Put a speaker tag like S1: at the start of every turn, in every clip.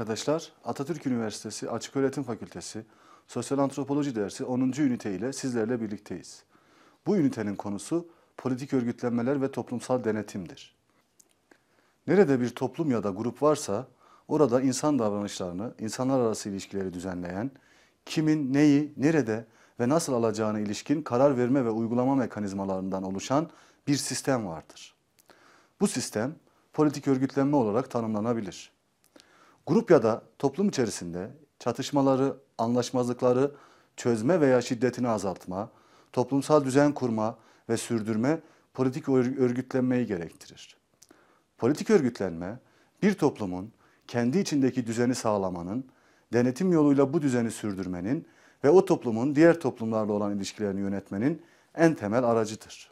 S1: arkadaşlar. Atatürk Üniversitesi Açıköğretim Fakültesi Sosyal Antropoloji dersi 10. ünite ile sizlerle birlikteyiz. Bu ünitenin konusu politik örgütlenmeler ve toplumsal denetimdir. Nerede bir toplum ya da grup varsa orada insan davranışlarını, insanlar arası ilişkileri düzenleyen, kimin neyi, nerede ve nasıl alacağına ilişkin karar verme ve uygulama mekanizmalarından oluşan bir sistem vardır. Bu sistem politik örgütlenme olarak tanımlanabilir. Grup ya da toplum içerisinde çatışmaları, anlaşmazlıkları çözme veya şiddetini azaltma, toplumsal düzen kurma ve sürdürme politik örgütlenmeyi gerektirir. Politik örgütlenme bir toplumun kendi içindeki düzeni sağlamanın, denetim yoluyla bu düzeni sürdürmenin ve o toplumun diğer toplumlarla olan ilişkilerini yönetmenin en temel aracıdır.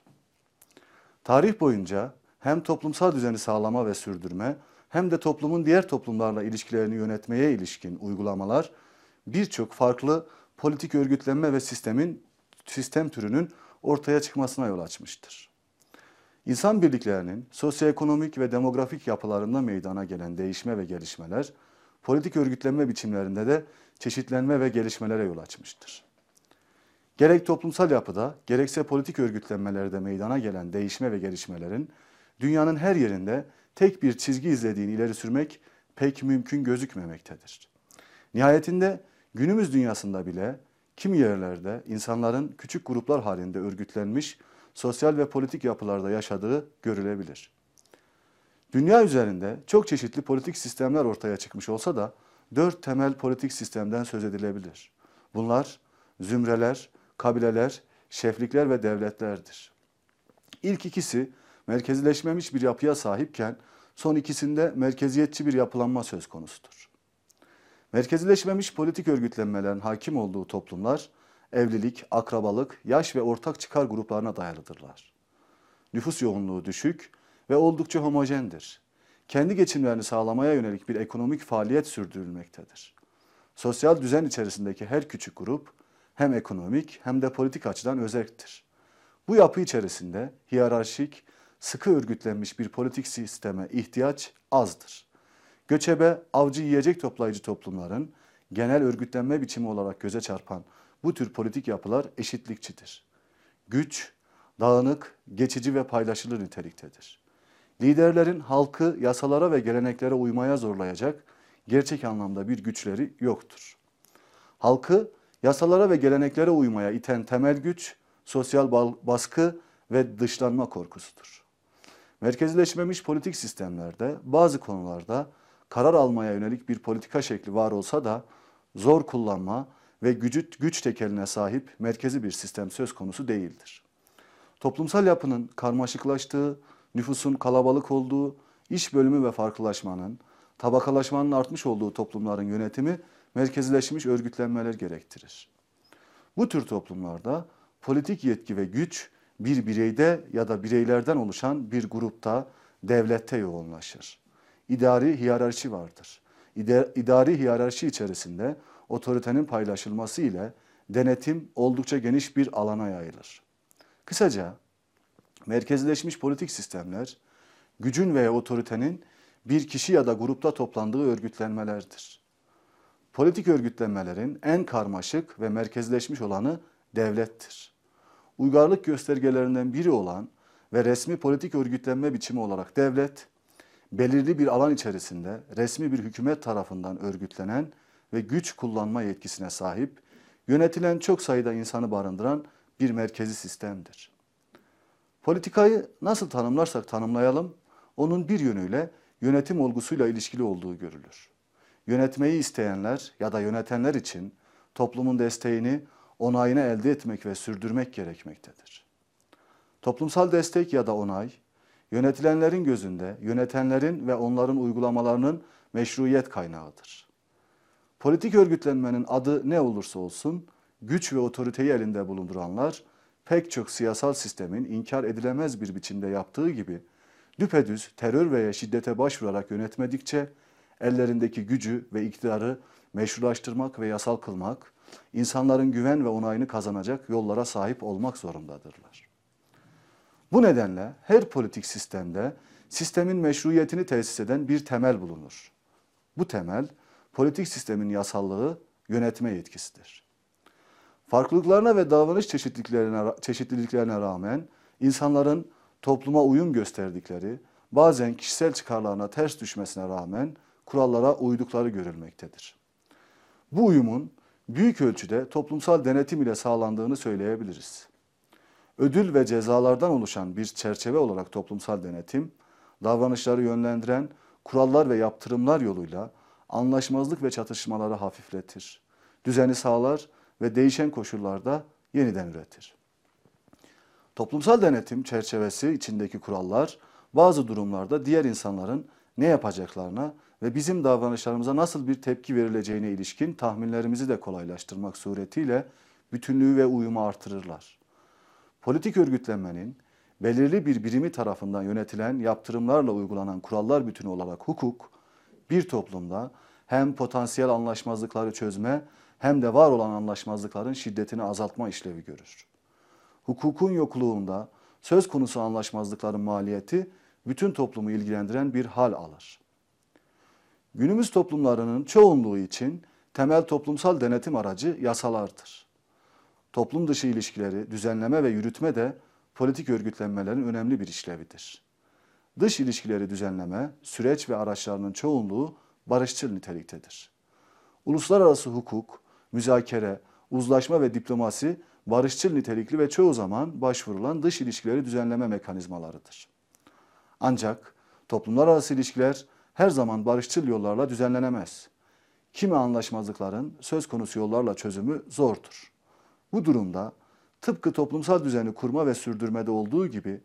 S1: Tarih boyunca hem toplumsal düzeni sağlama ve sürdürme hem de toplumun diğer toplumlarla ilişkilerini yönetmeye ilişkin uygulamalar birçok farklı politik örgütlenme ve sistemin sistem türünün ortaya çıkmasına yol açmıştır. İnsan birliklerinin sosyoekonomik ve demografik yapılarında meydana gelen değişme ve gelişmeler, politik örgütlenme biçimlerinde de çeşitlenme ve gelişmelere yol açmıştır. Gerek toplumsal yapıda, gerekse politik örgütlenmelerde meydana gelen değişme ve gelişmelerin dünyanın her yerinde tek bir çizgi izlediğini ileri sürmek pek mümkün gözükmemektedir. Nihayetinde günümüz dünyasında bile kimi yerlerde insanların küçük gruplar halinde örgütlenmiş sosyal ve politik yapılarda yaşadığı görülebilir. Dünya üzerinde çok çeşitli politik sistemler ortaya çıkmış olsa da dört temel politik sistemden söz edilebilir. Bunlar zümreler, kabileler, şeflikler ve devletlerdir. İlk ikisi merkezileşmemiş bir yapıya sahipken son ikisinde merkeziyetçi bir yapılanma söz konusudur. Merkezileşmemiş politik örgütlenmelerin hakim olduğu toplumlar evlilik, akrabalık, yaş ve ortak çıkar gruplarına dayalıdırlar. Nüfus yoğunluğu düşük ve oldukça homojendir. Kendi geçimlerini sağlamaya yönelik bir ekonomik faaliyet sürdürülmektedir. Sosyal düzen içerisindeki her küçük grup hem ekonomik hem de politik açıdan özelliktir. Bu yapı içerisinde hiyerarşik, sıkı örgütlenmiş bir politik sisteme ihtiyaç azdır. Göçebe, avcı yiyecek toplayıcı toplumların genel örgütlenme biçimi olarak göze çarpan bu tür politik yapılar eşitlikçidir. Güç, dağınık, geçici ve paylaşılır niteliktedir. Liderlerin halkı yasalara ve geleneklere uymaya zorlayacak gerçek anlamda bir güçleri yoktur. Halkı yasalara ve geleneklere uymaya iten temel güç sosyal baskı ve dışlanma korkusudur. Merkezileşmemiş politik sistemlerde bazı konularda karar almaya yönelik bir politika şekli var olsa da zor kullanma ve gücü, güç tekeline sahip merkezi bir sistem söz konusu değildir. Toplumsal yapının karmaşıklaştığı, nüfusun kalabalık olduğu, iş bölümü ve farklılaşmanın, tabakalaşmanın artmış olduğu toplumların yönetimi merkezileşmiş örgütlenmeler gerektirir. Bu tür toplumlarda politik yetki ve güç bir bireyde ya da bireylerden oluşan bir grupta, devlette yoğunlaşır. İdari hiyerarşi vardır. İdari hiyerarşi içerisinde otoritenin paylaşılması ile denetim oldukça geniş bir alana yayılır. Kısaca merkezleşmiş politik sistemler gücün veya otoritenin bir kişi ya da grupta toplandığı örgütlenmelerdir. Politik örgütlenmelerin en karmaşık ve merkezleşmiş olanı devlettir uygarlık göstergelerinden biri olan ve resmi politik örgütlenme biçimi olarak devlet, belirli bir alan içerisinde resmi bir hükümet tarafından örgütlenen ve güç kullanma yetkisine sahip, yönetilen çok sayıda insanı barındıran bir merkezi sistemdir. Politikayı nasıl tanımlarsak tanımlayalım, onun bir yönüyle yönetim olgusuyla ilişkili olduğu görülür. Yönetmeyi isteyenler ya da yönetenler için toplumun desteğini onayını elde etmek ve sürdürmek gerekmektedir. Toplumsal destek ya da onay, yönetilenlerin gözünde yönetenlerin ve onların uygulamalarının meşruiyet kaynağıdır. Politik örgütlenmenin adı ne olursa olsun, güç ve otoriteyi elinde bulunduranlar pek çok siyasal sistemin inkar edilemez bir biçimde yaptığı gibi düpedüz terör veya şiddete başvurarak yönetmedikçe ellerindeki gücü ve iktidarı meşrulaştırmak ve yasal kılmak, insanların güven ve onayını kazanacak yollara sahip olmak zorundadırlar. Bu nedenle her politik sistemde sistemin meşruiyetini tesis eden bir temel bulunur. Bu temel politik sistemin yasallığı yönetme yetkisidir. Farklılıklarına ve davranış çeşitliliklerine, çeşitliliklerine rağmen insanların topluma uyum gösterdikleri, bazen kişisel çıkarlarına ters düşmesine rağmen kurallara uydukları görülmektedir. Bu uyumun büyük ölçüde toplumsal denetim ile sağlandığını söyleyebiliriz. Ödül ve cezalardan oluşan bir çerçeve olarak toplumsal denetim, davranışları yönlendiren kurallar ve yaptırımlar yoluyla anlaşmazlık ve çatışmaları hafifletir, düzeni sağlar ve değişen koşullarda yeniden üretir. Toplumsal denetim çerçevesi içindeki kurallar bazı durumlarda diğer insanların ne yapacaklarına ve bizim davranışlarımıza nasıl bir tepki verileceğine ilişkin tahminlerimizi de kolaylaştırmak suretiyle bütünlüğü ve uyumu artırırlar. Politik örgütlenmenin belirli bir birimi tarafından yönetilen yaptırımlarla uygulanan kurallar bütünü olarak hukuk, bir toplumda hem potansiyel anlaşmazlıkları çözme hem de var olan anlaşmazlıkların şiddetini azaltma işlevi görür. Hukukun yokluğunda söz konusu anlaşmazlıkların maliyeti bütün toplumu ilgilendiren bir hal alır. Günümüz toplumlarının çoğunluğu için temel toplumsal denetim aracı yasalardır. Toplum dışı ilişkileri düzenleme ve yürütme de politik örgütlenmelerin önemli bir işlevidir. Dış ilişkileri düzenleme, süreç ve araçlarının çoğunluğu barışçıl niteliktedir. Uluslararası hukuk, müzakere, uzlaşma ve diplomasi barışçıl nitelikli ve çoğu zaman başvurulan dış ilişkileri düzenleme mekanizmalarıdır. Ancak toplumlar arası ilişkiler her zaman barışçıl yollarla düzenlenemez. Kimi anlaşmazlıkların söz konusu yollarla çözümü zordur. Bu durumda tıpkı toplumsal düzeni kurma ve sürdürmede olduğu gibi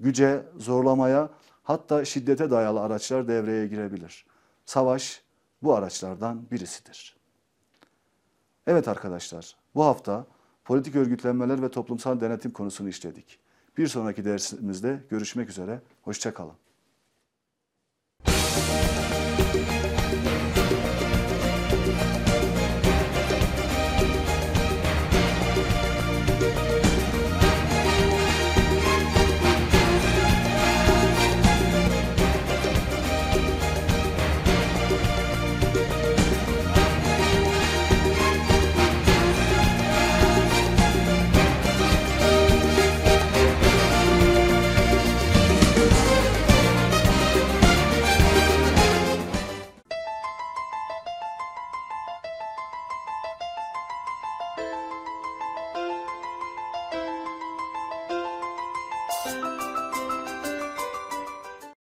S1: güce, zorlamaya hatta şiddete dayalı araçlar devreye girebilir. Savaş bu araçlardan birisidir. Evet arkadaşlar, bu hafta politik örgütlenmeler ve toplumsal denetim konusunu işledik. Bir sonraki dersimizde görüşmek üzere, hoşçakalın. Bye.